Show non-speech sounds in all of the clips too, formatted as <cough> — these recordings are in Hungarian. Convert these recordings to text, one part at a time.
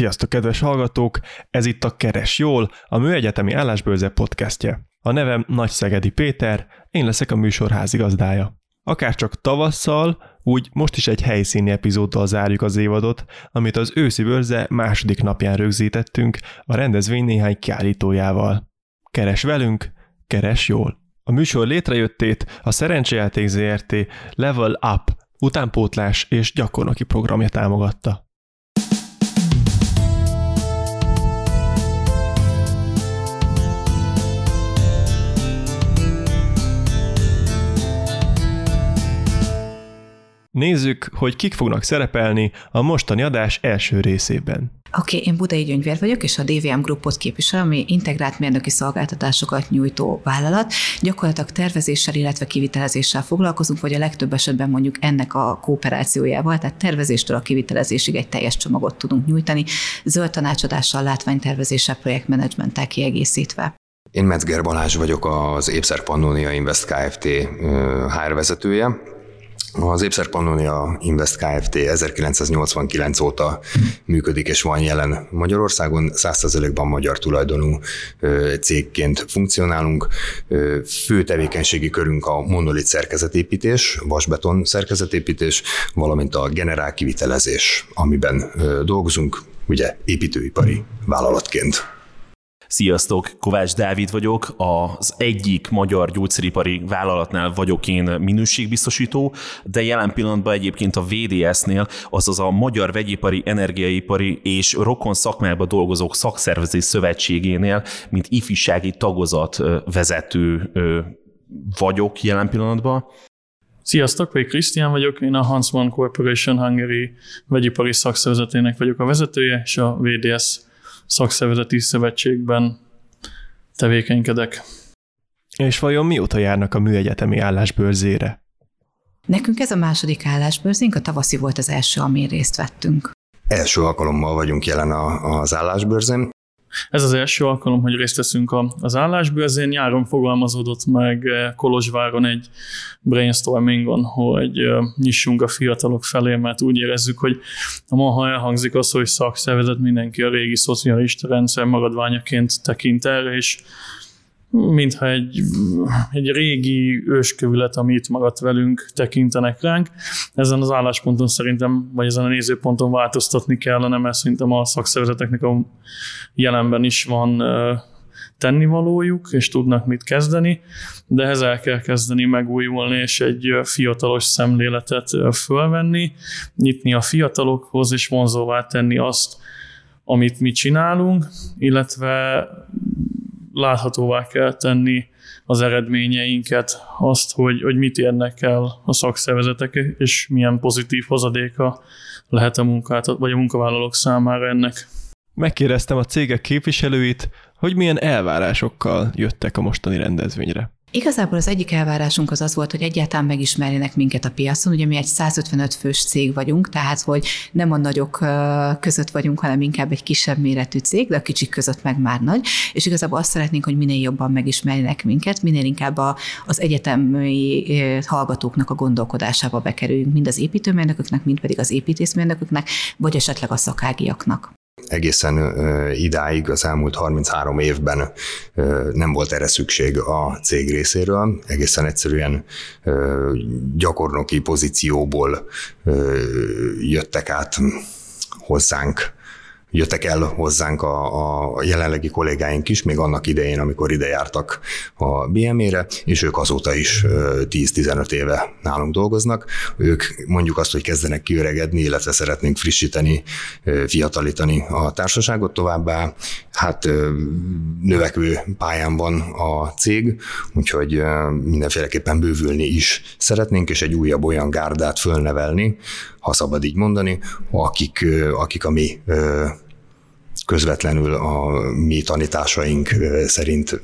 Sziasztok, kedves hallgatók! Ez itt a Keres Jól, a Műegyetemi Állásbőrze podcastje. A nevem Nagy Szegedi Péter, én leszek a műsor házigazdája. Akár csak tavasszal, úgy most is egy helyszíni epizóddal zárjuk az évadot, amit az őszi bőrze második napján rögzítettünk a rendezvény néhány kiállítójával. Keres velünk, keres jól! A műsor létrejöttét a Szerencsejáték ZRT Level Up utánpótlás és gyakornoki programja támogatta. Nézzük, hogy kik fognak szerepelni a mostani adás első részében. Oké, okay, én Budai Gyöngyvér vagyok, és a DVM Groupot képviselem, ami integrált mérnöki szolgáltatásokat nyújtó vállalat. Gyakorlatilag tervezéssel, illetve kivitelezéssel foglalkozunk, vagy a legtöbb esetben mondjuk ennek a kooperációjával, tehát tervezéstől a kivitelezésig egy teljes csomagot tudunk nyújtani, zöld tanácsadással, látványtervezéssel, projektmenedzsmenttel kiegészítve. Én Metzger Balázs vagyok, az Épszer Pannonia Invest Kft. HR vezetője. Az Épszer Pannonia Invest Kft. 1989 óta működik és van jelen Magyarországon, 100%-ban magyar tulajdonú cégként funkcionálunk. Fő tevékenységi körünk a monolit szerkezetépítés, vasbeton szerkezetépítés, valamint a generál kivitelezés, amiben dolgozunk, ugye építőipari vállalatként. Sziasztok, Kovács Dávid vagyok, az egyik magyar gyógyszeripari vállalatnál vagyok én minőségbiztosító, de jelen pillanatban egyébként a VDS-nél, azaz a Magyar Vegyipari, Energiaipari és Rokon szakmában dolgozók szakszervezés szövetségénél, mint ifjúsági tagozat vezető vagyok jelen pillanatban. Sziasztok, vagy Krisztián vagyok, én a Hansman Corporation Hungary vegyipari szakszervezetének vagyok a vezetője, és a VDS szakszervezeti szövetségben tevékenykedek. És vajon mióta járnak a műegyetemi állásbőrzére? Nekünk ez a második állásbőrzénk, a tavaszi volt az első, amin részt vettünk. Első alkalommal vagyunk jelen az állásbőrzén. Ez az első alkalom, hogy részt veszünk az állásbőrzén. Nyáron fogalmazódott meg eh, Kolozsváron egy brainstormingon, hogy eh, nyissunk a fiatalok felé, mert úgy érezzük, hogy ma, ha elhangzik az, hogy szakszervezet, mindenki a régi szocialista rendszer maradványaként tekint erre, és mintha egy, egy régi őskövület, amit magadt velünk tekintenek ránk. Ezen az állásponton szerintem, vagy ezen a nézőponton változtatni kellene, mert szerintem a szakszervezeteknek a jelenben is van tennivalójuk, és tudnak mit kezdeni, de ehhez el kell kezdeni megújulni, és egy fiatalos szemléletet fölvenni, nyitni a fiatalokhoz, és vonzóvá tenni azt, amit mi csinálunk, illetve láthatóvá kell tenni az eredményeinket, azt, hogy, hogy mit érnek el a szakszervezetek, és milyen pozitív hozadéka lehet a munkát, vagy a munkavállalók számára ennek. Megkérdeztem a cégek képviselőit, hogy milyen elvárásokkal jöttek a mostani rendezvényre. Igazából az egyik elvárásunk az az volt, hogy egyáltalán megismerjenek minket a piacon. Ugye mi egy 155 fős cég vagyunk, tehát hogy nem a nagyok között vagyunk, hanem inkább egy kisebb méretű cég, de a kicsik között meg már nagy. És igazából azt szeretnénk, hogy minél jobban megismerjenek minket, minél inkább a, az egyetemi hallgatóknak a gondolkodásába bekerüljünk, mind az építőmérnököknek, mind pedig az építészmérnököknek, vagy esetleg a szakágiaknak egészen idáig, az elmúlt 33 évben nem volt erre szükség a cég részéről. Egészen egyszerűen gyakornoki pozícióból jöttek át hozzánk jöttek el hozzánk a, a jelenlegi kollégáink is, még annak idején, amikor ide jártak a BME-re, és ők azóta is 10-15 éve nálunk dolgoznak. Ők mondjuk azt, hogy kezdenek kiöregedni, illetve szeretnénk frissíteni, fiatalítani a társaságot továbbá. Hát növekvő pályán van a cég, úgyhogy mindenféleképpen bővülni is szeretnénk, és egy újabb olyan gárdát fölnevelni, ha szabad így mondani, akik, akik a mi közvetlenül a mi tanításaink szerint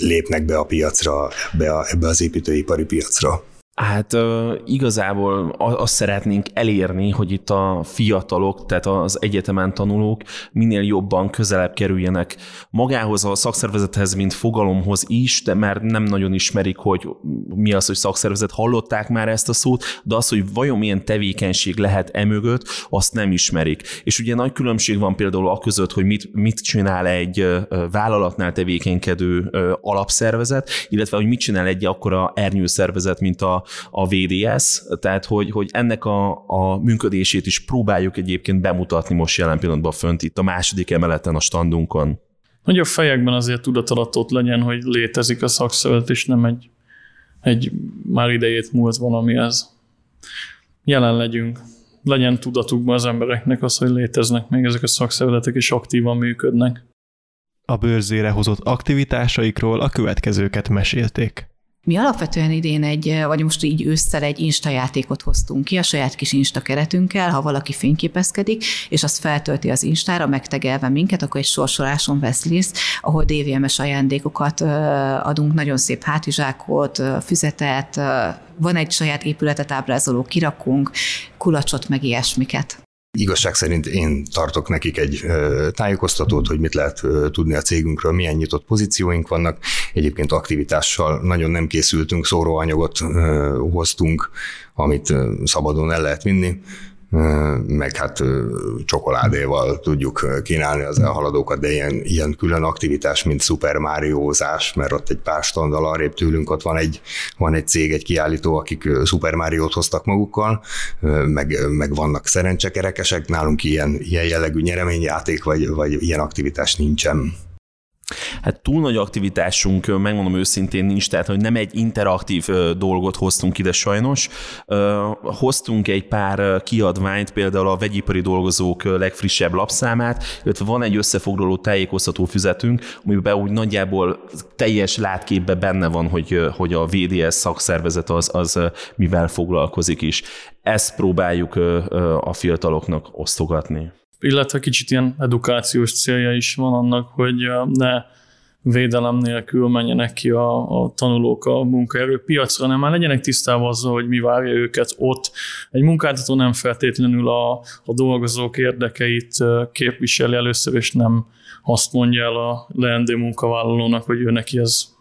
lépnek be a piacra, ebbe, a, ebbe az építőipari piacra. Hát igazából azt szeretnénk elérni, hogy itt a fiatalok, tehát az egyetemen tanulók minél jobban közelebb kerüljenek magához a szakszervezethez, mint fogalomhoz is, de már nem nagyon ismerik, hogy mi az, hogy szakszervezet, hallották már ezt a szót, de az, hogy vajon milyen tevékenység lehet emögött, azt nem ismerik. És ugye nagy különbség van például a között, hogy mit, mit csinál egy vállalatnál tevékenykedő alapszervezet, illetve hogy mit csinál egy akkora ernyőszervezet, mint a a VDS, tehát hogy, hogy ennek a, a működését is próbáljuk egyébként bemutatni most jelen pillanatban fönt itt a második emeleten a standunkon. Hogy a fejekben azért tudatalatot legyen, hogy létezik a szakszervezet, és nem egy, egy már idejét múlt valami ez. Jelen legyünk. Legyen tudatukban az embereknek az, hogy léteznek még ezek a szakszervezetek, és aktívan működnek. A bőrzére hozott aktivitásaikról a következőket mesélték. Mi alapvetően idén egy, vagy most így ősszel egy Insta játékot hoztunk ki a saját kis Insta keretünkkel, ha valaki fényképezkedik, és azt feltölti az Instára, megtegelve minket, akkor egy sorsoláson vesz részt, ahol DVMS ajándékokat adunk, nagyon szép hátizsákot, füzetet, van egy saját épületet ábrázoló kirakunk, kulacsot, meg ilyesmiket. Igazság szerint én tartok nekik egy tájékoztatót, hogy mit lehet tudni a cégünkről, milyen nyitott pozícióink vannak. Egyébként aktivitással nagyon nem készültünk, szóróanyagot hoztunk, amit szabadon el lehet vinni meg hát csokoládéval tudjuk kínálni az elhaladókat, de ilyen, ilyen külön aktivitás, mint Super Mario-zás, mert ott egy pár standal arrébb tőlünk, ott van egy, van egy cég, egy kiállító, akik Super Mario-t hoztak magukkal, meg, meg vannak szerencsekerekesek, nálunk ilyen, ilyen jellegű nyereményjáték, vagy, vagy ilyen aktivitás nincsen. Hát túl nagy aktivitásunk, megmondom őszintén nincs, tehát hogy nem egy interaktív dolgot hoztunk ide sajnos. Hoztunk egy pár kiadványt, például a vegyipari dolgozók legfrissebb lapszámát, illetve van egy összefoglaló tájékoztató füzetünk, amiben úgy nagyjából teljes látképben benne van, hogy, hogy a VDS szakszervezet az, az mivel foglalkozik is. Ezt próbáljuk a fiataloknak osztogatni illetve kicsit ilyen edukációs célja is van annak, hogy ne védelem nélkül menjenek ki a, a tanulók a munkaerőpiacra, hanem már legyenek tisztában azzal, hogy mi várja őket ott. Egy munkáltató nem feltétlenül a, a dolgozók érdekeit képviseli először, és nem azt mondja el a leendő munkavállalónak, hogy ő neki ez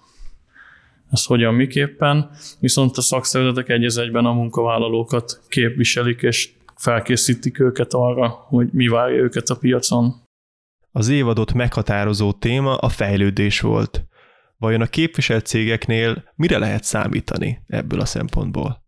ez hogyan, miképpen, viszont a szakszervezetek egy egyben a munkavállalókat képviselik, és felkészítik őket arra, hogy mi várja őket a piacon. Az évadot meghatározó téma a fejlődés volt. Vajon a képviselt cégeknél mire lehet számítani ebből a szempontból?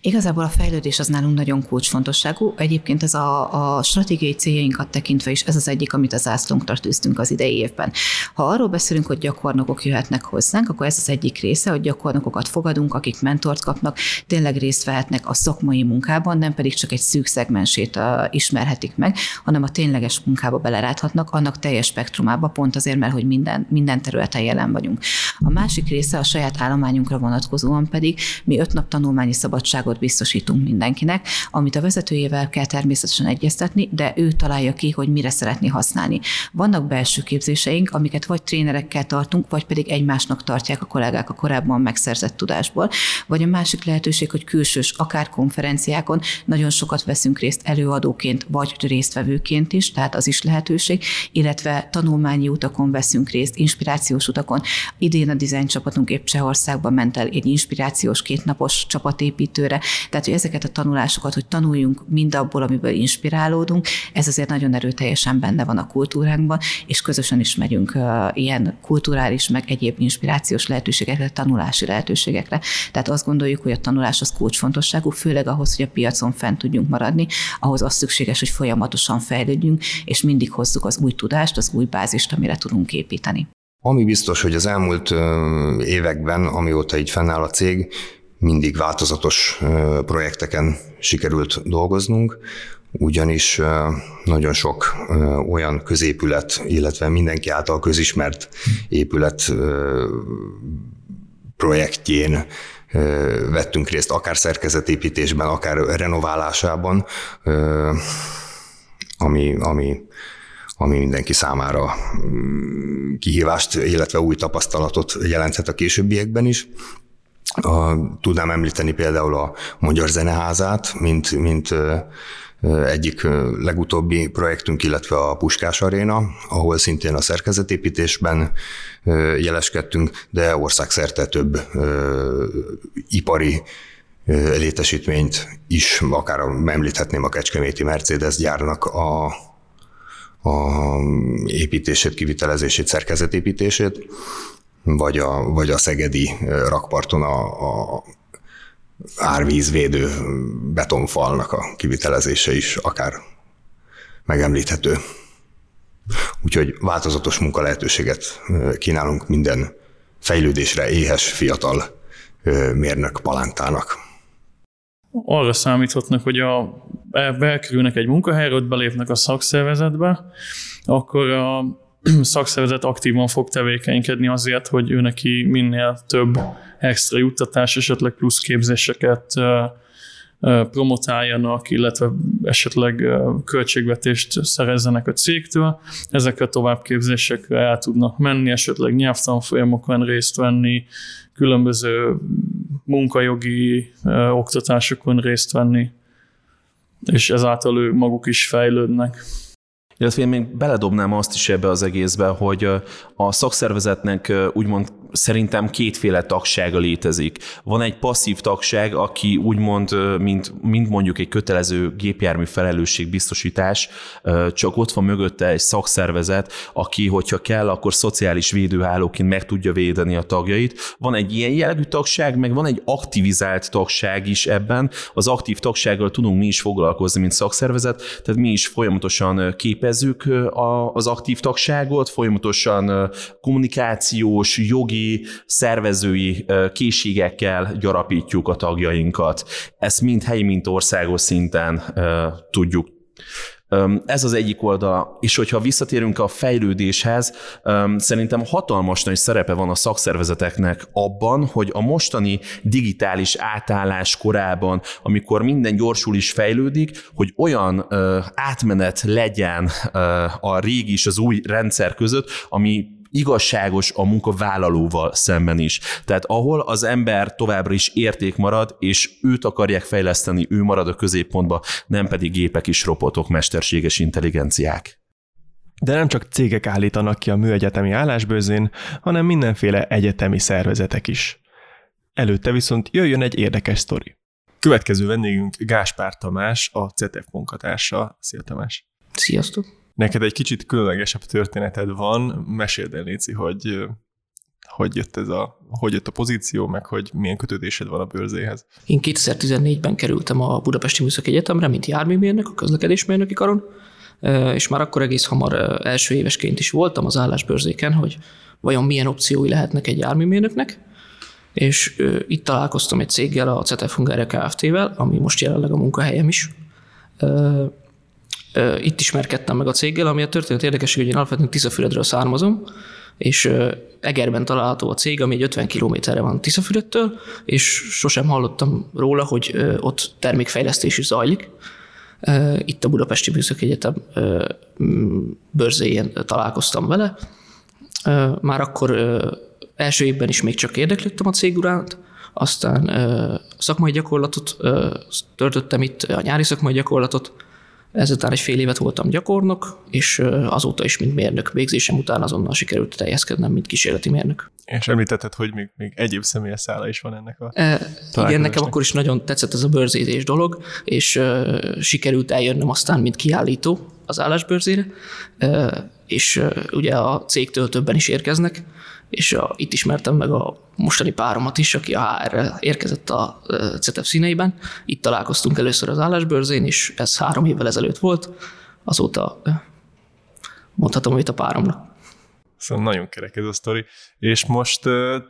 Igazából a fejlődés az nálunk nagyon kulcsfontosságú. Egyébként ez a, a stratégiai céljainkat tekintve is ez az egyik, amit az ászlónkra tűztünk az idei évben. Ha arról beszélünk, hogy gyakornokok jöhetnek hozzánk, akkor ez az egyik része, hogy gyakornokokat fogadunk, akik mentort kapnak, tényleg részt vehetnek a szakmai munkában, nem pedig csak egy szűk szegmensét ismerhetik meg, hanem a tényleges munkába beleráthatnak, annak teljes spektrumába, pont azért, mert hogy minden, minden területen jelen vagyunk. A másik része a saját állományunkra vonatkozóan pedig mi öt nap tanulmányi szabadságot biztosítunk mindenkinek, amit a vezetőjével kell természetesen egyeztetni, de ő találja ki, hogy mire szeretné használni. Vannak belső képzéseink, amiket vagy trénerekkel tartunk, vagy pedig egymásnak tartják a kollégák a korábban megszerzett tudásból, vagy a másik lehetőség, hogy külsős, akár konferenciákon nagyon sokat veszünk részt előadóként, vagy résztvevőként is, tehát az is lehetőség, illetve tanulmányi utakon veszünk részt, inspirációs utakon. Idén a dizájn csapatunk épp Csehországba ment el egy inspirációs kétnapos csapatépítésre, építőre. Tehát, hogy ezeket a tanulásokat, hogy tanuljunk mind abból, amiből inspirálódunk, ez azért nagyon erőteljesen benne van a kultúránkban, és közösen is megyünk ilyen kulturális, meg egyéb inspirációs lehetőségekre, tanulási lehetőségekre. Tehát azt gondoljuk, hogy a tanulás az kulcsfontosságú, főleg ahhoz, hogy a piacon fent tudjunk maradni, ahhoz az szükséges, hogy folyamatosan fejlődjünk, és mindig hozzuk az új tudást, az új bázist, amire tudunk építeni. Ami biztos, hogy az elmúlt években, amióta így fennáll a cég, mindig változatos projekteken sikerült dolgoznunk, ugyanis nagyon sok olyan középület, illetve mindenki által közismert épület projektjén vettünk részt, akár szerkezetépítésben, akár renoválásában, ami, ami, ami mindenki számára mm, kihívást, illetve új tapasztalatot jelenthet a későbbiekben is. A, tudnám említeni például a Magyar Zeneházát, mint, mint egyik legutóbbi projektünk, illetve a Puskás Aréna, ahol szintén a szerkezetépítésben jeleskedtünk, de országszerte több ipari létesítményt is, akár említhetném a Kecskeméti Mercedes gyárnak a, a építését, kivitelezését, szerkezetépítését, vagy a, vagy a szegedi rakparton a, a árvízvédő betonfalnak a kivitelezése is akár megemlíthető. Úgyhogy változatos munka lehetőséget kínálunk minden fejlődésre éhes fiatal mérnök palántának. Arra számíthatnak, hogy a, belkerülnek egy munkahelyre, ott belépnek a szakszervezetbe, akkor a <clears throat> szakszervezet aktívan fog tevékenykedni azért, hogy ő neki minél több extra juttatás, esetleg plusz képzéseket promotáljanak, illetve esetleg költségvetést szerezzenek a cégtől. Ezekre a továbbképzésekre el tudnak menni, esetleg nyelvtanfolyamokon részt venni, különböző munkajogi oktatásokon részt venni, és ezáltal ők maguk is fejlődnek. Illetve én még beledobnám azt is ebbe az egészbe, hogy a szakszervezetnek úgymond szerintem kétféle tagsága létezik. Van egy passzív tagság, aki úgymond, mint, mint mondjuk egy kötelező gépjármű felelősségbiztosítás, csak ott van mögötte egy szakszervezet, aki, hogyha kell, akkor szociális védőhálóként meg tudja védeni a tagjait. Van egy ilyen jellegű tagság, meg van egy aktivizált tagság is ebben. Az aktív tagsággal tudunk mi is foglalkozni, mint szakszervezet, tehát mi is folyamatosan képezzük az aktív tagságot, folyamatosan kommunikációs, jogi szervezői készségekkel gyarapítjuk a tagjainkat. Ezt mind helyi, mind országos szinten tudjuk ez az egyik oldala, és hogyha visszatérünk a fejlődéshez, szerintem hatalmas nagy szerepe van a szakszervezeteknek abban, hogy a mostani digitális átállás korában, amikor minden gyorsul is fejlődik, hogy olyan átmenet legyen a régi és az új rendszer között, ami igazságos a munkavállalóval szemben is. Tehát ahol az ember továbbra is érték marad, és őt akarják fejleszteni, ő marad a középpontba, nem pedig gépek és robotok, mesterséges intelligenciák. De nem csak cégek állítanak ki a műegyetemi állásbőzén, hanem mindenféle egyetemi szervezetek is. Előtte viszont jöjjön egy érdekes sztori. Következő vendégünk Gáspár Tamás, a CETEF munkatársa. Szia Tamás! Sziasztok! Neked egy kicsit különlegesebb történeted van, meséld el, Léci, hogy hogy jött ez a, hogy jött a pozíció, meg hogy milyen kötődésed van a bőrzéhez. Én 2014-ben kerültem a Budapesti Műszaki Egyetemre, mint járműmérnök a közlekedésmérnöki karon, és már akkor egész hamar első évesként is voltam az állásbőrzéken, hogy vajon milyen opciói lehetnek egy járműmérnöknek, és itt találkoztam egy céggel, a CETEF Hungária Kft-vel, ami most jelenleg a munkahelyem is, itt ismerkedtem meg a céggel, ami a történet érdekes, hogy én alapvetően Tiszafüredről származom, és Egerben található a cég, ami egy 50 kilométerre van Tiszafüredtől, és sosem hallottam róla, hogy ott termékfejlesztés is zajlik. Itt a Budapesti Műszaki Egyetem bőrzéjén találkoztam vele. Már akkor első évben is még csak érdeklődtem a cég uránt, aztán szakmai gyakorlatot töltöttem itt, a nyári szakmai gyakorlatot, Ezután egy fél évet voltam gyakornok, és azóta is, mint mérnök végzésem után azonnal sikerült teljeszkednem, mint kísérleti mérnök. És említetted, hogy még, még egyéb személyes szála is van ennek a e, Igen, nekem akkor is nagyon tetszett ez a bőrzézés dolog, és uh, sikerült eljönnöm aztán, mint kiállító az állásbőrzére, uh, és uh, ugye a cégtől többen is érkeznek, és a, itt ismertem meg a mostani páromat is, aki a hr érkezett a CETEP színeiben. Itt találkoztunk először az állásbőrzén, és ez három évvel ezelőtt volt. Azóta mondhatom, itt a páromnak. Szóval nagyon kerek ez a sztori. És most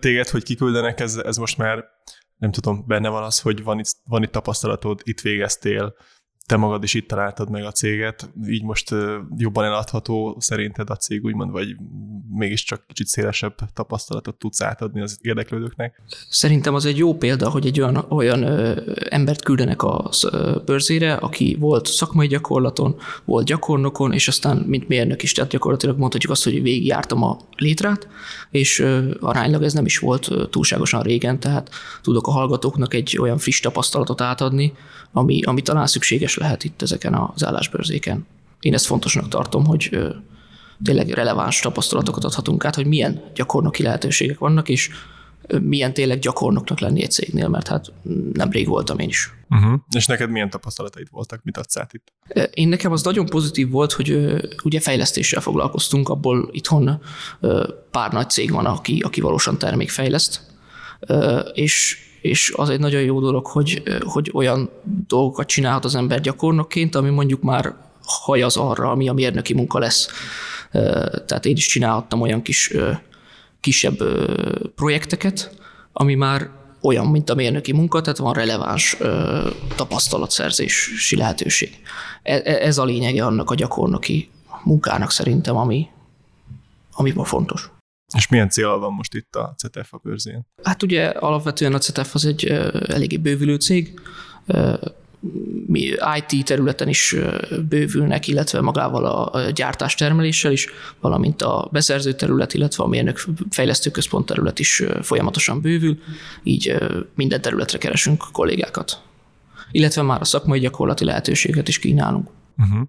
téged, hogy kiküldenek, ez, ez most már nem tudom, benne van az, hogy van itt, van itt tapasztalatod, itt végeztél, te magad is itt találtad meg a céget, így most jobban eladható szerinted a cég, úgymond, vagy mégiscsak kicsit szélesebb tapasztalatot tudsz átadni az érdeklődőknek? Szerintem az egy jó példa, hogy egy olyan, olyan ö, embert küldenek a bőrzére, aki volt szakmai gyakorlaton, volt gyakornokon, és aztán mint mérnök is, tehát gyakorlatilag mondhatjuk azt, hogy végigjártam a létrát, és ö, aránylag ez nem is volt túlságosan régen, tehát tudok a hallgatóknak egy olyan friss tapasztalatot átadni, ami, ami talán szükséges lehet itt ezeken az állásbőrzéken. Én ezt fontosnak tartom, hogy tényleg releváns tapasztalatokat adhatunk át, hogy milyen gyakornoki lehetőségek vannak, és milyen tényleg gyakornoknak lenni egy cégnél, mert hát nemrég voltam én is. Uh-huh. És neked milyen tapasztalataid voltak, mit adsz át itt? Én nekem az nagyon pozitív volt, hogy ugye fejlesztéssel foglalkoztunk, abból itthon pár nagy cég van, aki, aki valósan termékfejleszt, és és az egy nagyon jó dolog, hogy, hogy olyan dolgokat csinálhat az ember gyakornokként, ami mondjuk már hajaz arra, ami a mérnöki munka lesz. Tehát én is csinálhattam olyan kis kisebb projekteket, ami már olyan, mint a mérnöki munka, tehát van releváns tapasztalatszerzési lehetőség. E, e, ez a lényege annak a gyakornoki munkának szerintem, ami, ami ma fontos. És milyen cél van most itt a CETEF a bőrzén? Hát ugye alapvetően a CETEF az egy eléggé bővülő cég, mi IT területen is bővülnek, illetve magával a gyártás termeléssel is, valamint a beszerző terület, illetve a mérnök fejlesztőközpont terület is folyamatosan bővül, így minden területre keresünk kollégákat. Illetve már a szakmai gyakorlati lehetőséget is kínálunk. Uh-huh.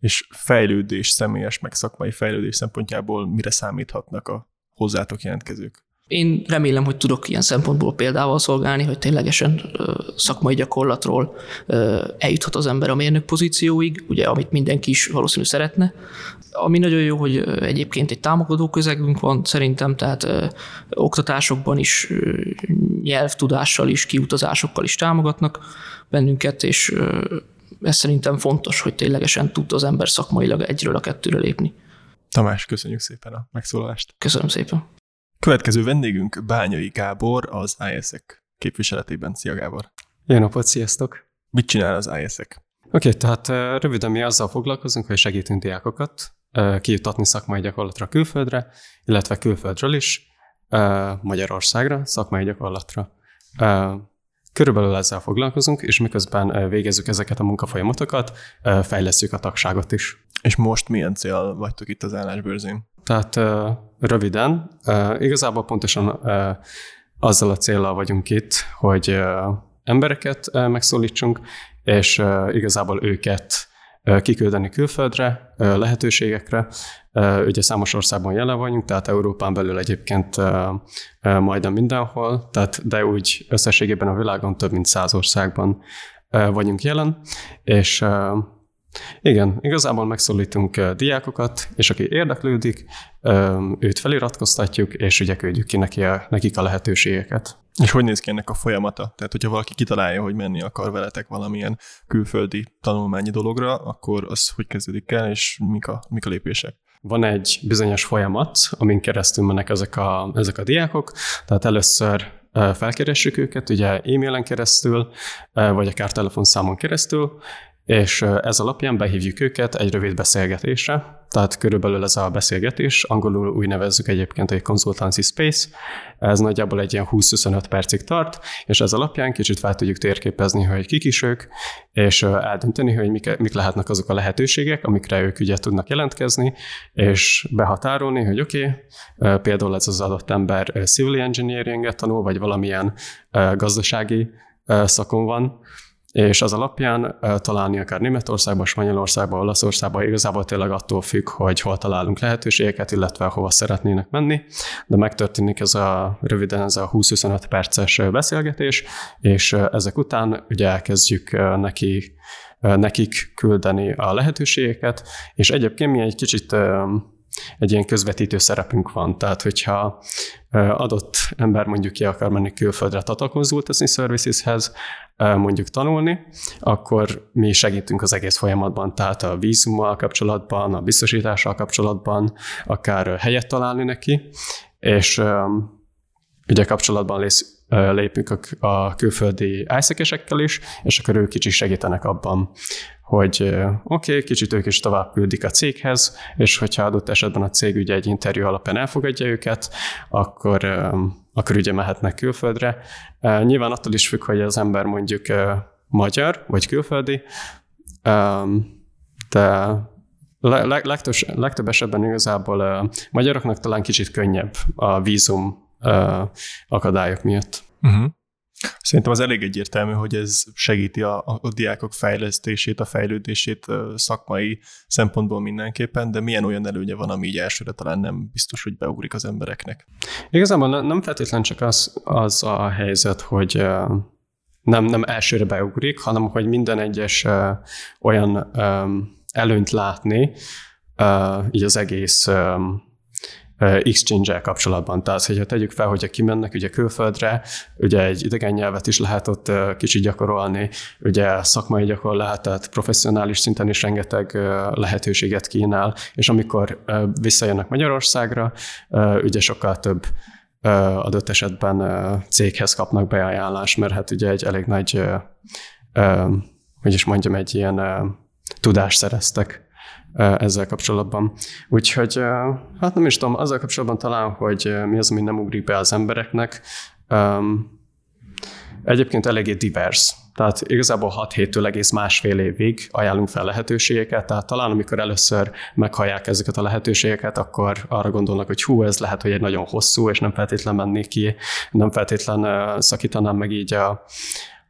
És fejlődés, személyes meg szakmai fejlődés szempontjából mire számíthatnak a hozzátok jelentkezők? Én remélem, hogy tudok ilyen szempontból példával szolgálni, hogy ténylegesen szakmai gyakorlatról eljuthat az ember a mérnök pozícióig, ugye, amit mindenki is valószínű szeretne. Ami nagyon jó, hogy egyébként egy támogató közegünk van szerintem, tehát oktatásokban is, nyelvtudással is, kiutazásokkal is támogatnak bennünket, és ö, ez szerintem fontos, hogy ténylegesen tud az ember szakmailag egyről a kettőre lépni. Tamás, köszönjük szépen a megszólalást. Köszönöm szépen. Következő vendégünk Bányai Gábor, az ISEC képviseletében. Szia Gábor! Jó napot, sziasztok! Mit csinál az ISEC? Oké, okay, tehát röviden mi azzal foglalkozunk, hogy segítünk diákokat kijutatni szakmai gyakorlatra külföldre, illetve külföldről is Magyarországra, szakmai gyakorlatra. Körülbelül ezzel foglalkozunk, és miközben végezzük ezeket a munkafolyamatokat, fejlesztjük a tagságot is. És most milyen cél vagytok itt az állásbőrzén? Tehát röviden, igazából pontosan azzal a célral vagyunk itt, hogy embereket megszólítsunk, és igazából őket kiküldeni külföldre, lehetőségekre. Ugye számos országban jelen vagyunk, tehát Európán belül egyébként majdnem mindenhol, tehát de úgy összességében a világon több mint száz országban vagyunk jelen, és igen, igazából megszólítunk diákokat, és aki érdeklődik, őt feliratkoztatjuk, és ugye küldjük ki neki a, nekik a lehetőségeket. És hogy néz ki ennek a folyamata? Tehát, hogyha valaki kitalálja, hogy menni akar veletek valamilyen külföldi tanulmányi dologra, akkor az hogy kezdődik el, és mik a, mik a lépések? Van egy bizonyos folyamat, amin keresztül mennek ezek a, ezek a diákok. Tehát először felkeressük őket, ugye e-mailen keresztül, vagy akár telefonszámon keresztül, és ez alapján behívjuk őket egy rövid beszélgetésre, tehát körülbelül ez a beszélgetés, angolul úgy nevezzük egyébként, hogy consultancy space, ez nagyjából egy ilyen 20-25 percig tart, és ez alapján kicsit fel tudjuk térképezni, hogy kik is ők, és eldönteni, hogy mik, mik lehetnek azok a lehetőségek, amikre ők ugye tudnak jelentkezni, és behatárolni, hogy oké, okay, például ez az adott ember civil engineering tanul, vagy valamilyen gazdasági szakon van, és az alapján találni akár Németországban, Spanyolországban, Olaszországban igazából tényleg attól függ, hogy hol találunk lehetőségeket, illetve hova szeretnének menni, de megtörténik ez a röviden ez a 20-25 perces beszélgetés, és ezek után ugye elkezdjük neki, nekik küldeni a lehetőségeket, és egyébként mi egy kicsit egy ilyen közvetítő szerepünk van. Tehát, hogyha adott ember mondjuk ki akar menni külföldre Tata Consultancy Serviceshez, mondjuk tanulni, akkor mi segítünk az egész folyamatban, tehát a vízummal kapcsolatban, a biztosítással kapcsolatban, akár helyet találni neki, és ugye kapcsolatban lépünk a, a külföldi isaac is, és akkor ők kicsit segítenek abban, hogy oké, okay, kicsit ők is tovább küldik a céghez, és hogyha adott esetben a cég ugye egy interjú alapján elfogadja őket, akkor, akkor ugye mehetnek külföldre. Nyilván attól is függ, hogy az ember mondjuk magyar vagy külföldi, de legtöbb, legtöbb esetben igazából magyaroknak talán kicsit könnyebb a vízum akadályok miatt. Uh-huh. Szerintem az elég egyértelmű, hogy ez segíti a, a, diákok fejlesztését, a fejlődését szakmai szempontból mindenképpen, de milyen olyan előnye van, ami így elsőre talán nem biztos, hogy beugrik az embereknek? Igazából nem feltétlen csak az, az a helyzet, hogy nem, nem elsőre beugrik, hanem hogy minden egyes olyan előnyt látni, így az egész exchange-el kapcsolatban. Tehát, hogyha tegyük fel, hogyha kimennek ugye külföldre, ugye egy idegen nyelvet is lehet ott kicsit gyakorolni, ugye szakmai gyakorlás, tehát professzionális szinten is rengeteg lehetőséget kínál, és amikor visszajönnek Magyarországra, ugye sokkal több adott esetben céghez kapnak beajánlást, mert hát ugye egy elég nagy, hogy is mondjam, egy ilyen tudást szereztek ezzel kapcsolatban. Úgyhogy hát nem is tudom, azzal kapcsolatban talán, hogy mi az, ami nem ugrik be az embereknek. Egyébként eléggé divers. Tehát igazából 6 héttől egész másfél évig ajánlunk fel lehetőségeket, tehát talán amikor először meghallják ezeket a lehetőségeket, akkor arra gondolnak, hogy hú, ez lehet, hogy egy nagyon hosszú, és nem feltétlen mennék ki, nem feltétlen szakítanám meg így a,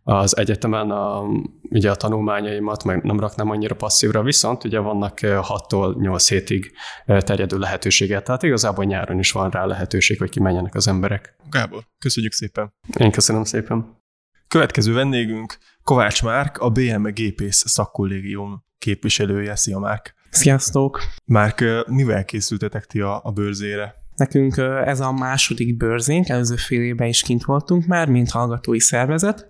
az egyetemen a, ugye a tanulmányaimat, meg nem raknám annyira passzívra, viszont ugye vannak 6-tól 8 hétig terjedő lehetőséget, tehát igazából nyáron is van rá lehetőség, hogy kimenjenek az emberek. Gábor, köszönjük szépen. Én köszönöm szépen. Következő vendégünk Kovács Márk, a BM Gépész szakkollégium képviselője. Szia Márk! Sziasztok! Márk, mivel készültetek ti a, a bőrzére? Nekünk ez a második bőrzénk, előző fél évben is kint voltunk már, mint hallgatói szervezet.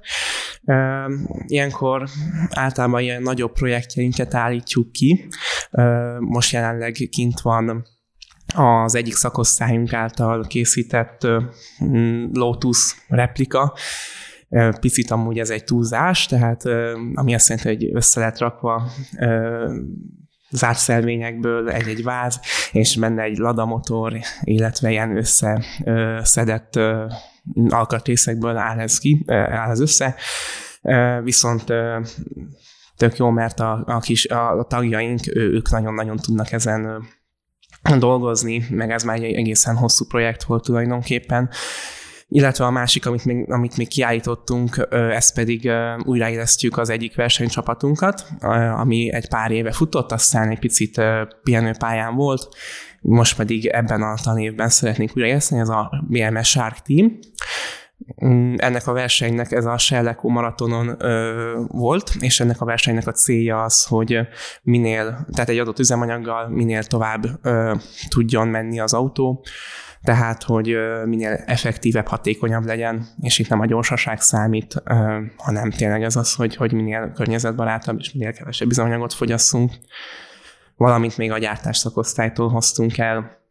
Ilyenkor általában ilyen nagyobb projektjeinket állítjuk ki. Most jelenleg kint van az egyik szakosztályunk által készített Lotus replika, Picit amúgy ez egy túlzás, tehát ami azt jelenti, hogy össze lett rakva zárt szelvényekből egy-egy váz, és benne egy ladamotor, illetve ilyen összeszedett alkatrészekből áll ez ki, áll ez össze. Viszont tök jó, mert a, a, kis, a tagjaink, ők nagyon-nagyon tudnak ezen dolgozni, meg ez már egy egészen hosszú projekt volt tulajdonképpen, illetve a másik, amit még, amit még kiállítottunk, ez pedig újraélesztjük az egyik versenycsapatunkat, ami egy pár éve futott, aztán egy picit pihenőpályán volt, most pedig ebben a tanévben szeretnénk újraéleszteni, ez a BMS Shark Team. Mm, ennek a versenynek ez a Selleko maratonon ö, volt, és ennek a versenynek a célja az, hogy minél, tehát egy adott üzemanyaggal minél tovább ö, tudjon menni az autó, tehát hogy minél effektívebb, hatékonyabb legyen, és itt nem a gyorsaság számít, hanem tényleg ez az, hogy, hogy minél környezetbarátabb és minél kevesebb bizonyagot fogyasszunk. Valamint még a gyártás szakosztálytól hoztunk el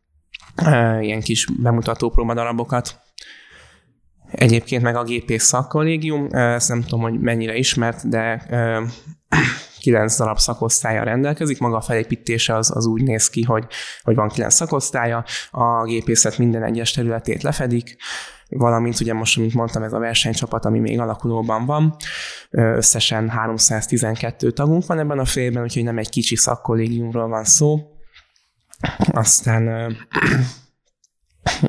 ilyen kis bemutató próbadarabokat. Egyébként meg a gépész szakkollégium, ezt nem tudom, hogy mennyire ismert, de kilenc darab szakosztálya rendelkezik, maga a felépítése az, az úgy néz ki, hogy, hogy van kilenc szakosztálya, a gépészet minden egyes területét lefedik, valamint ugye most, mint mondtam, ez a versenycsapat, ami még alakulóban van, összesen 312 tagunk van ebben a félben, úgyhogy nem egy kicsi szakkollégiumról van szó. Aztán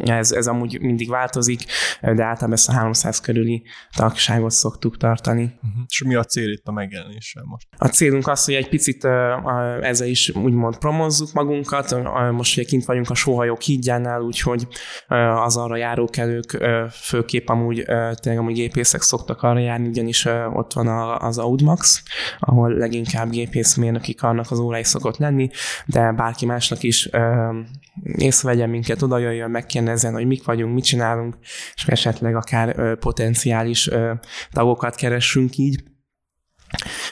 ez, ez amúgy mindig változik, de általában ezt a 300 körüli tagságot szoktuk tartani. Uh-huh. És mi a cél itt a megjelenéssel most? A célunk az, hogy egy picit ezzel is úgymond promozzuk magunkat. Most ugye kint vagyunk a sóhajok hídjánál, úgyhogy az arra járókelők főképp amúgy tényleg amúgy gépészek szoktak arra járni, ugyanis ott van az Audmax, ahol leginkább gépészmérnöki karnak az órai szokott lenni, de bárki másnak is észrevegyen minket, oda jöjjön, megkérdezzen, hogy mik vagyunk, mit csinálunk, és esetleg akár potenciális tagokat keressünk így.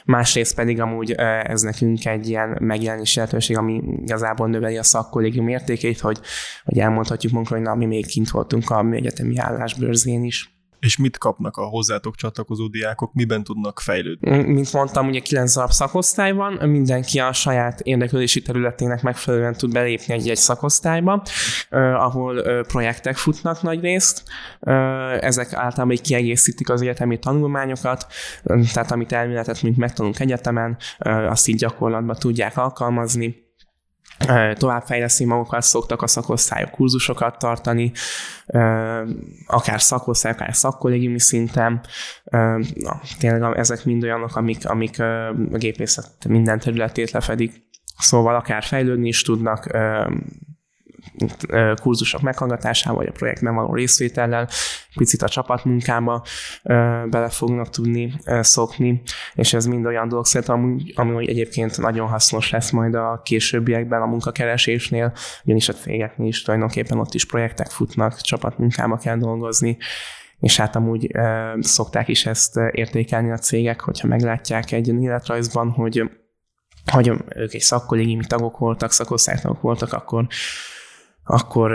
Másrészt pedig amúgy ez nekünk egy ilyen megjelenési lehetőség, ami igazából növeli a szakkollégium értékét, hogy, hogy elmondhatjuk magunkra, hogy na, mi még kint voltunk a műegyetemi állásbőrzén is. És mit kapnak a hozzátok csatlakozó diákok, miben tudnak fejlődni? Mint mondtam, ugye 9 darab szakosztály van, mindenki a saját érdeklődési területének megfelelően tud belépni egy-egy szakosztályba, ahol projektek futnak nagy részt. Ezek általában így kiegészítik az egyetemi tanulmányokat, tehát amit elméletet, mint megtanulunk egyetemen, azt így gyakorlatban tudják alkalmazni továbbfejleszni magukat, szoktak a szakosztályok kurzusokat tartani, akár szakosztály, akár szakkollégiumi szinten. Na, tényleg ezek mind olyanok, amik, amik a gépészet minden területét lefedik. Szóval akár fejlődni is tudnak, kurzusok meghallgatásával, vagy a projektben való részvétellel, picit a csapatmunkába bele fognak tudni szokni, és ez mind olyan dolog szerintem, ami, ami egyébként nagyon hasznos lesz majd a későbbiekben a munkakeresésnél, ugyanis a cégeknél is tulajdonképpen ott is projektek futnak, csapatmunkába kell dolgozni, és hát amúgy szokták is ezt értékelni a cégek, hogyha meglátják egy életrajzban, hogy hogy ők egy szakkollégiumi tagok voltak, szakosztálytagok voltak, akkor akkor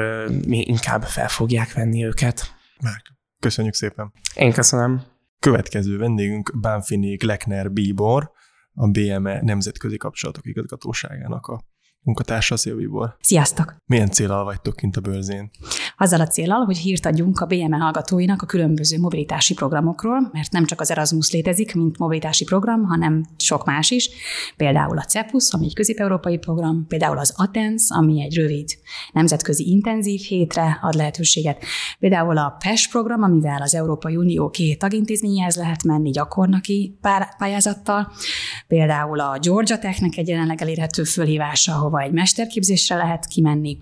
mi inkább fel fogják venni őket. Márk, köszönjük szépen. Én köszönöm. Következő vendégünk Bánfinék Lekner Bíbor, a BME Nemzetközi Kapcsolatok Igazgatóságának a munkatársa, Szia Bíbor. Sziasztok! Milyen célal vagytok kint a bőrzén? Azzal a célral, hogy hírt adjunk a BME hallgatóinak a különböző mobilitási programokról, mert nem csak az Erasmus létezik, mint mobilitási program, hanem sok más is. Például a CEPUS, ami egy közép-európai program, például az ATENS, ami egy rövid nemzetközi intenzív hétre ad lehetőséget, például a PES program, amivel az Európai Unió két tagintézményhez lehet menni gyakornoki pályázattal, például a Georgia Technek egy jelenleg elérhető fölhívása, ahova egy mesterképzésre lehet kimenni,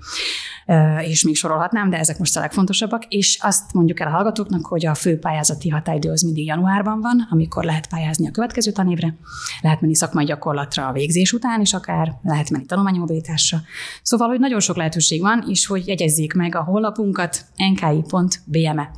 és még sorolhatnám, de ezek most a legfontosabbak, és azt mondjuk el a hallgatóknak, hogy a fő pályázati határidő az mindig januárban van, amikor lehet pályázni a következő tanévre, lehet menni szakmai gyakorlatra a végzés után is akár, lehet menni tanulmányi mobilitásra. Szóval, hogy nagyon sok lehetőség van, és hogy jegyezzék meg a honlapunkat nki.bme.hu.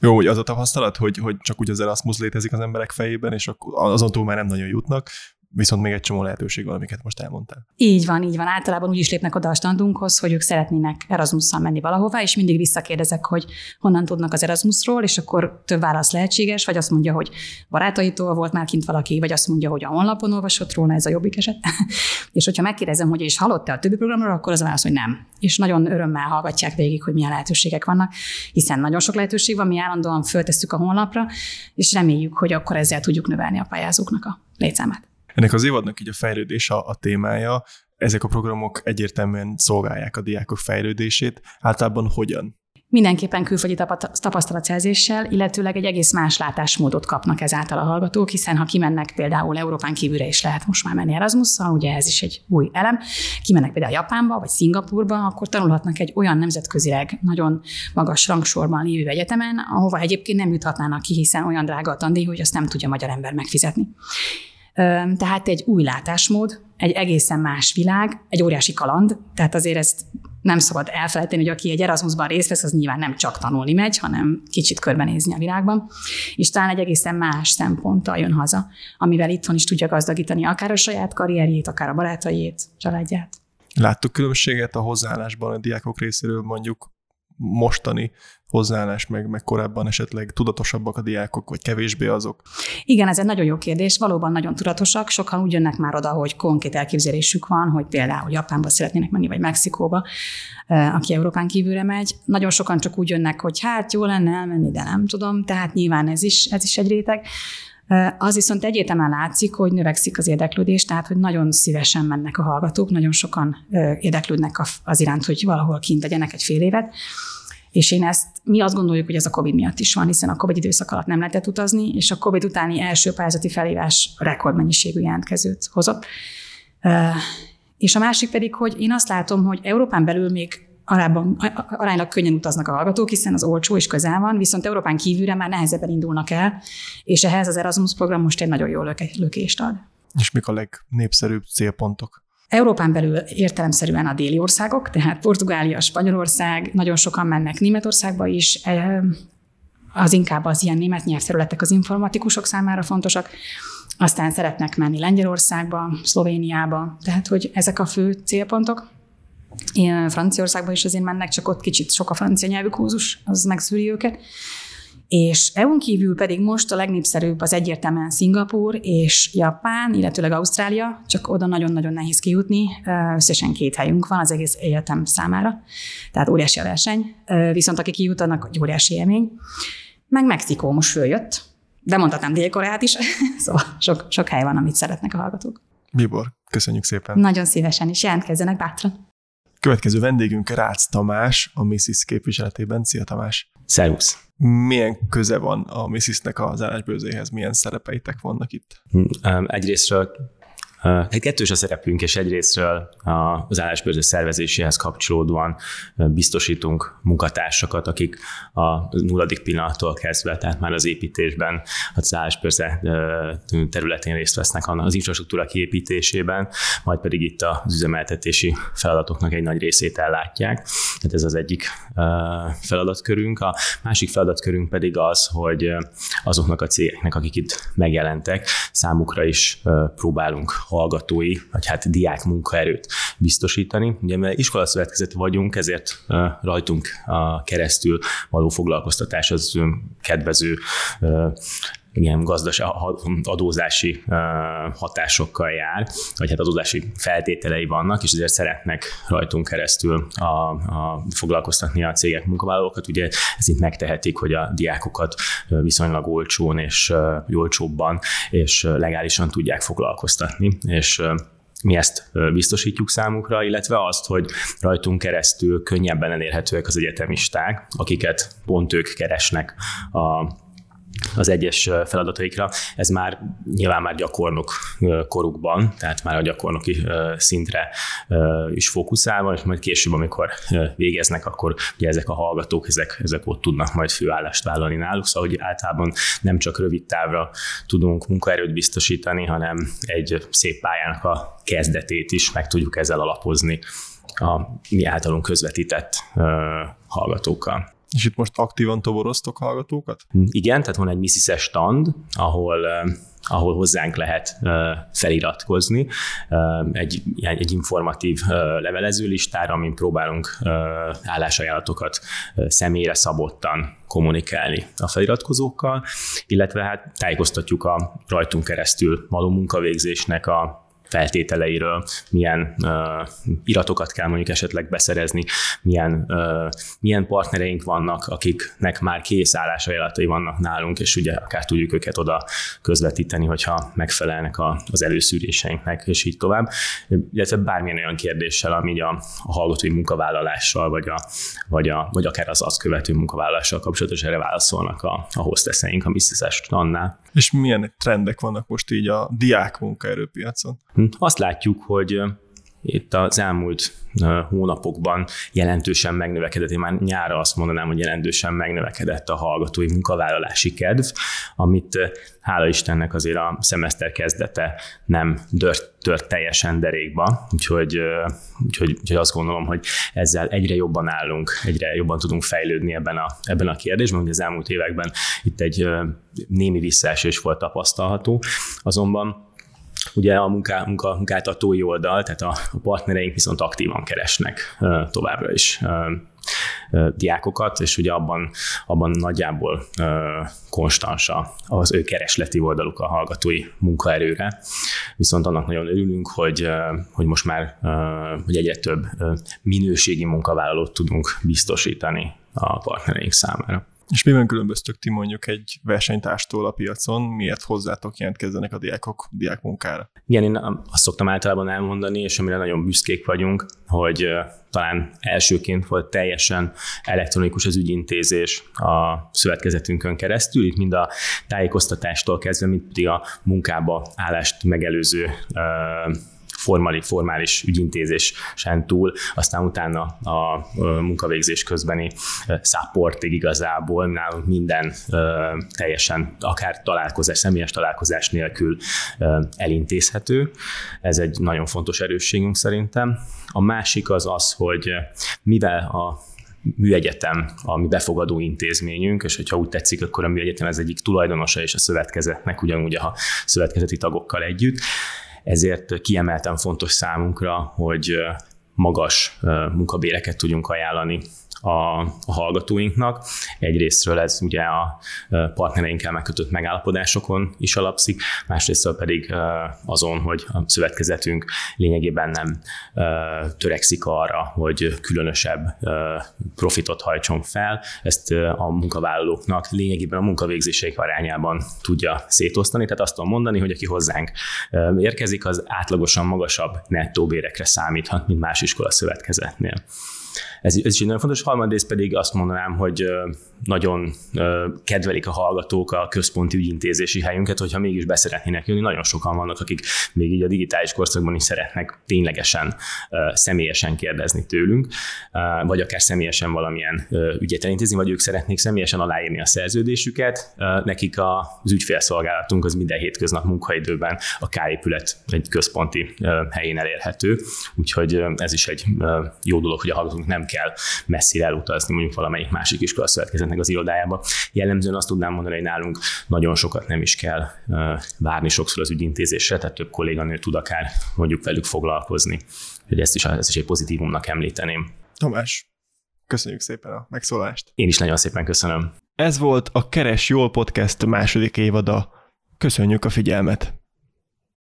Jó, hogy az a tapasztalat, hogy, hogy csak úgy az Erasmus létezik az emberek fejében, és azon túl már nem nagyon jutnak, viszont még egy csomó lehetőség van, amiket most elmondtál. Így van, így van. Általában úgy is lépnek oda a standunkhoz, hogy ők szeretnének Erasmusszal menni valahová, és mindig visszakérdezek, hogy honnan tudnak az Erasmusról, és akkor több válasz lehetséges, vagy azt mondja, hogy barátaitól volt már kint valaki, vagy azt mondja, hogy a honlapon olvasott róla, ez a jobbik eset. <laughs> és hogyha megkérdezem, hogy és hallott-e a többi programról, akkor az a válasz, hogy nem. És nagyon örömmel hallgatják végig, hogy milyen lehetőségek vannak, hiszen nagyon sok lehetőség van, mi állandóan föltesszük a honlapra, és reméljük, hogy akkor ezzel tudjuk növelni a pályázóknak a létszámát. Ennek az évadnak így a fejlődés a, a témája, ezek a programok egyértelműen szolgálják a diákok fejlődését. Általában hogyan? Mindenképpen külföldi tapasztalatszerzéssel, illetőleg egy egész más látásmódot kapnak ezáltal a hallgatók, hiszen ha kimennek például Európán kívülre is lehet most már menni Erasmusszal, ugye ez is egy új elem, kimennek például Japánba vagy Szingapurba, akkor tanulhatnak egy olyan nemzetközileg nagyon magas rangsorban lévő egyetemen, ahova egyébként nem juthatnának ki, hiszen olyan drága a tandíj, hogy azt nem tudja magyar ember megfizetni. Tehát egy új látásmód, egy egészen más világ, egy óriási kaland, tehát azért ezt nem szabad elfelejteni, hogy aki egy Erasmusban részt vesz, az nyilván nem csak tanulni megy, hanem kicsit körbenézni a világban, és talán egy egészen más szemponttal jön haza, amivel itthon is tudja gazdagítani akár a saját karrierjét, akár a barátaiét, családját. Láttuk különbséget a hozzáállásban a diákok részéről mondjuk mostani hozzáállás, meg, meg korábban esetleg tudatosabbak a diákok, vagy kevésbé azok? Igen, ez egy nagyon jó kérdés. Valóban nagyon tudatosak. Sokan úgy jönnek már oda, hogy konkrét elképzelésük van, hogy például Japánba szeretnének menni, vagy Mexikóba, aki Európán kívülre megy. Nagyon sokan csak úgy jönnek, hogy hát jó lenne elmenni, de nem tudom. Tehát nyilván ez is, ez is egy réteg. Az viszont egyértelműen látszik, hogy növekszik az érdeklődés, tehát hogy nagyon szívesen mennek a hallgatók, nagyon sokan érdeklődnek az iránt, hogy valahol kint legyenek egy fél évet. És én ezt, mi azt gondoljuk, hogy ez a COVID miatt is van, hiszen a COVID időszak alatt nem lehetett utazni, és a COVID utáni első pályázati felhívás rekordmennyiségű jelentkezőt hozott. És a másik pedig, hogy én azt látom, hogy Európán belül még arában, aránylag könnyen utaznak a hallgatók, hiszen az olcsó és közel van, viszont Európán kívülre már nehezebben indulnak el, és ehhez az Erasmus program most egy nagyon jó lökést ad. És mik a legnépszerűbb célpontok? Európán belül értelemszerűen a déli országok, tehát Portugália, Spanyolország, nagyon sokan mennek Németországba is, az inkább az ilyen német nyelvterületek az informatikusok számára fontosak, aztán szeretnek menni Lengyelországba, Szlovéniába, tehát hogy ezek a fő célpontok. Én Franciaországba is azért mennek, csak ott kicsit sok a francia nyelvű kurzus, az megszűri őket. És EU-n kívül pedig most a legnépszerűbb az egyértelműen Szingapur és Japán, illetőleg Ausztrália, csak oda nagyon-nagyon nehéz kijutni, összesen két helyünk van az egész egyetem számára, tehát óriási a verseny, viszont aki kijut, annak óriási élmény. Meg Mexikó most följött, de mondhatnám Dél-Koreát is, <laughs> szóval sok, sok hely van, amit szeretnek a hallgatók. Bibor, köszönjük szépen. Nagyon szívesen is, jelentkezzenek bátran. Következő vendégünk Rácz Tamás, a Mrs. képviseletében. Szia Tamás! Szervusz! Milyen köze van a Mrs.-nek az állásbőzéhez? Milyen szerepeitek vannak itt? Hm, Egyrésztről egy kettős a szerepünk, és egyrésztről az állásbőrző szervezéséhez kapcsolódóan biztosítunk munkatársakat, akik a nulladik pillanattól kezdve, tehát már az építésben, az állásbőrze területén részt vesznek az infrastruktúra kiépítésében, majd pedig itt az üzemeltetési feladatoknak egy nagy részét ellátják. Tehát ez az egyik feladatkörünk. A másik feladatkörünk pedig az, hogy azoknak a cégeknek, akik itt megjelentek, számukra is próbálunk hallgatói, vagy hát diák munkaerőt biztosítani. Ugye mert iskolaszövetkezet vagyunk, ezért rajtunk a keresztül való foglalkoztatás az kedvező igen, gazdaság, adózási hatásokkal jár, vagy hát adózási feltételei vannak, és ezért szeretnek rajtunk keresztül a, a foglalkoztatni a cégek munkavállalókat. Ugye ez itt megtehetik, hogy a diákokat viszonylag olcsón és olcsóbban és legálisan tudják foglalkoztatni, és mi ezt biztosítjuk számukra, illetve azt, hogy rajtunk keresztül könnyebben elérhetőek az egyetemisták, akiket pont ők keresnek a az egyes feladataikra. Ez már nyilván már gyakornok korukban, tehát már a gyakornoki szintre is fókuszálva, és majd később, amikor végeznek, akkor ugye ezek a hallgatók, ezek, ezek ott tudnak majd főállást vállalni náluk, szóval hogy általában nem csak rövid távra tudunk munkaerőt biztosítani, hanem egy szép pályának a kezdetét is meg tudjuk ezzel alapozni a mi általunk közvetített hallgatókkal. És itt most aktívan toboroztok hallgatókat? Igen, tehát van egy Mrs. stand, ahol ahol hozzánk lehet feliratkozni egy, egy informatív levelező listára, amin próbálunk állásajánlatokat személyre szabottan kommunikálni a feliratkozókkal, illetve hát tájékoztatjuk a rajtunk keresztül való munkavégzésnek a feltételeiről, milyen uh, iratokat kell mondjuk esetleg beszerezni, milyen, uh, milyen partnereink vannak, akiknek már kész állásajánlatai vannak nálunk, és ugye akár tudjuk őket oda közvetíteni, hogyha megfelelnek a, az előszűréseinknek, és így tovább. Illetve bármilyen olyan kérdéssel, ami a, a hallgatói munkavállalással, vagy, a, vagy, a, vagy akár az azt követő munkavállalással kapcsolatos erre válaszolnak a, a hostesseink a Mrs. annál. És milyen trendek vannak most így a diák munkaerőpiacon? Azt látjuk, hogy itt az elmúlt hónapokban jelentősen megnövekedett, én már nyára azt mondanám, hogy jelentősen megnövekedett a hallgatói munkavállalási kedv, amit hála Istennek azért a szemeszter kezdete nem dört, tört teljesen derékba, úgyhogy, úgyhogy, úgyhogy azt gondolom, hogy ezzel egyre jobban állunk, egyre jobban tudunk fejlődni ebben a, ebben a kérdésben, hogy az elmúlt években itt egy némi visszaesés volt tapasztalható, azonban Ugye a munká, munka, munkáltatói oldal, tehát a, a partnereink viszont aktívan keresnek továbbra is diákokat, és ugye abban, abban nagyjából konstans az ő keresleti oldaluk a hallgatói munkaerőre. Viszont annak nagyon örülünk, hogy, hogy most már hogy egyre több minőségi munkavállalót tudunk biztosítani a partnereink számára. És miben különböztök ti mondjuk egy versenytárstól a piacon, miért hozzátok jelentkezzenek a diákok diákmunkára? Igen, én azt szoktam általában elmondani, és amire nagyon büszkék vagyunk, hogy talán elsőként volt teljesen elektronikus az ügyintézés a szövetkezetünkön keresztül, itt mind a tájékoztatástól kezdve, mint pedig a munkába állást megelőző formali, formális ügyintézésen túl, aztán utána a munkavégzés közbeni supportig igazából nálunk minden teljesen, akár találkozás, személyes találkozás nélkül elintézhető. Ez egy nagyon fontos erősségünk szerintem. A másik az az, hogy mivel a műegyetem a mi befogadó intézményünk, és hogyha úgy tetszik, akkor a műegyetem ez egyik tulajdonosa és a szövetkezetnek, ugyanúgy a szövetkezeti tagokkal együtt ezért kiemelten fontos számunkra, hogy magas munkabéreket tudjunk ajánlani a, a hallgatóinknak. Egyrésztről ez ugye a partnereinkkel megkötött megállapodásokon is alapszik, másrésztről pedig azon, hogy a szövetkezetünk lényegében nem törekszik arra, hogy különösebb profitot hajtson fel, ezt a munkavállalóknak lényegében a munkavégzéseik arányában tudja szétosztani, tehát azt tudom mondani, hogy aki hozzánk érkezik, az átlagosan magasabb nettó bérekre számíthat, mint más iskola szövetkezetnél. Ez, ez is egy nagyon fontos. Harmadrészt pedig azt mondanám, hogy nagyon kedvelik a hallgatók a központi ügyintézési helyünket, hogyha mégis beszeretnének jönni. Nagyon sokan vannak, akik még így a digitális korszakban is szeretnek ténylegesen, személyesen kérdezni tőlünk, vagy akár személyesen valamilyen ügyet elintézni, vagy ők szeretnék személyesen aláírni a szerződésüket. Nekik az ügyfélszolgálatunk az minden hétköznap munkaidőben a K-épület egy központi helyén elérhető, úgyhogy ez is egy jó dolog, hogy a hallgatók nem kell messzire elutazni mondjuk valamelyik másik iskola szövetkezetnek az irodájába. Jellemzően azt tudnám mondani, hogy nálunk nagyon sokat nem is kell várni sokszor az ügyintézésre, tehát több kolléganő tud akár mondjuk velük foglalkozni. Hogy ezt is, ezt is egy pozitívumnak említeném. Tamás, köszönjük szépen a megszólást. Én is nagyon szépen köszönöm. Ez volt a Keres Jól Podcast második évada. Köszönjük a figyelmet!